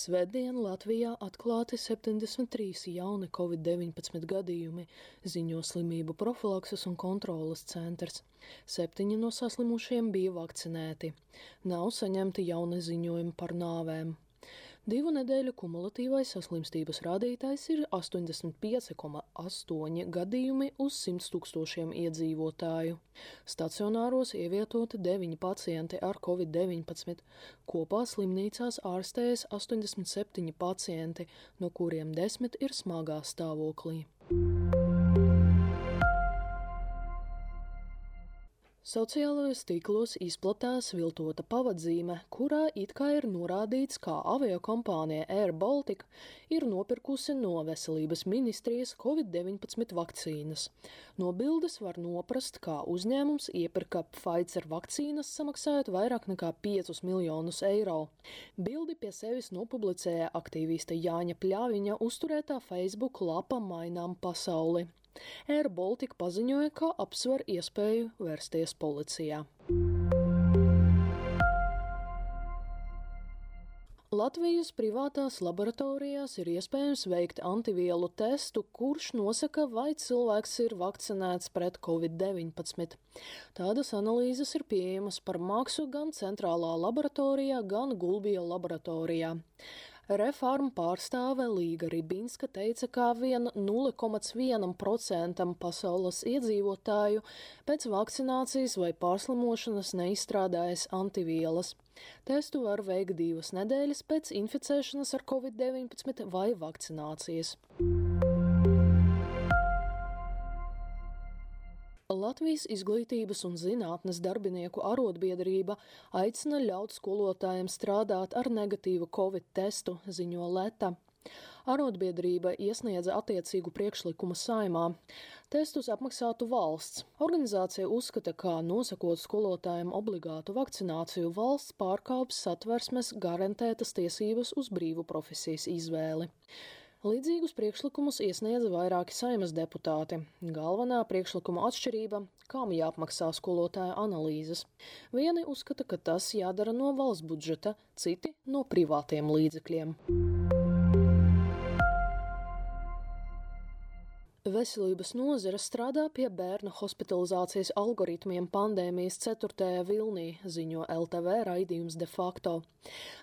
Svētdien Latvijā atklāti 73 jauni covid-19 gadījumi, ziņo slimību profilakses un kontrolas centrs. Septiņi no saslimušiem bija vakcinēti. Nav saņemti jauni ziņojumi par nāvēm. Divu nedēļu kumulatīvais saslimstības rādītājs ir 85,8 gadījumi uz 100 tūkstošiem iedzīvotāju. Stacionāros ievietoti 9 pacienti ar covid-19. Kopā slimnīcās ārstējas 87 pacienti, no kuriem 10 ir smagā stāvoklī. Sociālajos tīklos izplatās viltota pavadzīme, kurā it kā ir norādīts, kā aviokompānija Air Baltica ir nopirkusi no veselības ministrijas Covid-19 vakcīnas. No bildes var noprast, kā uzņēmums iepirka Pfizer vakcīnas samaksājot vairāk nekā 5 miljonus eiro. Bildi pie sevis nopublicēja aktīviste Jāņa Pļāviņa uzturētā Facebook lapa Mainām pasauli. Air Baltica paziņoja, ka apsver iespēju vērsties policijā. Latvijas privātās laboratorijās ir iespējams veikt antivielu testu, kurš nosaka, vai cilvēks ir vakcinēts pret covid-19. Tādas analīzes ir pieejamas par maksu gan centrālā laboratorijā, gan Gulbija laboratorijā. Reforma pārstāve Līga Ribinska teica, ka vien 0,1% pasaules iedzīvotāju pēc vakcinācijas vai pārslimošanas neizstrādājas antivielas. Testu var veikt divas nedēļas pēc inficēšanas ar covid-19 vai vakcinācijas. Latvijas izglītības un zinātnes darbinieku arotbiedrība aicina ļaut skolotājiem strādāt ar negatīvu covid testu, ziņo Leta. Arotbiedrība iesniedza attiecīgu priekšlikumu saimā. Testus apmaksātu valsts. Organizācija uzskata, ka nosakot skolotājiem obligātu vakcināciju, valsts pārkāps satversmes garantētas tiesības uz brīvu profesijas izvēli. Līdzīgus priekšlikumus iesniedza vairāki saimas deputāti. Galvenā priekšlikuma atšķirība - kam jāapmaksā skolotāja analīzes. Vieni uzskata, ka tas jādara no valsts budžeta, citi no privātiem līdzekļiem. Veselības nozara strādā pie bērnu hospitalizācijas algoritmiem pandēmijas 4. vilnī, ziņo LTV raidījums de facto.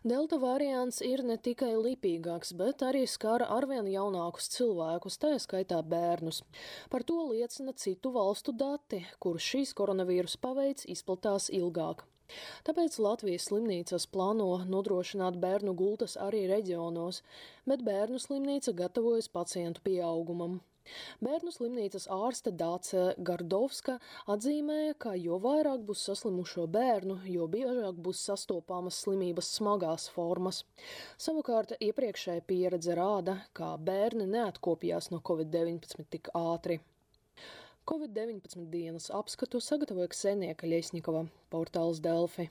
Delta variants ir ne tikai lipīgāks, bet arī skara arvien jaunākus cilvēkus, tā skaitā bērnus. Par to liecina citu valstu dati, kur šīs koronavīrus paveids izplatās ilgāk. Tāpēc Latvijas slimnīcas plāno nodrošināt bērnu gultas arī reģionos, bet bērnu slimnīca gatavojas pacientu pieaugumam. Bērnu slimnīcas ārste Dāce Gardovska atzīmēja, ka jo vairāk būs saslimušo bērnu, jo biežāk būs sastopamas slimības smagās formas. Savukārt iepriekšēja pieredze rāda, ka bērni neatkopjās no covid-19 tik ātri. Covid-19 dienas apskatu sagatavoja Ksenija Kaļiesņikova, portāls Delfi.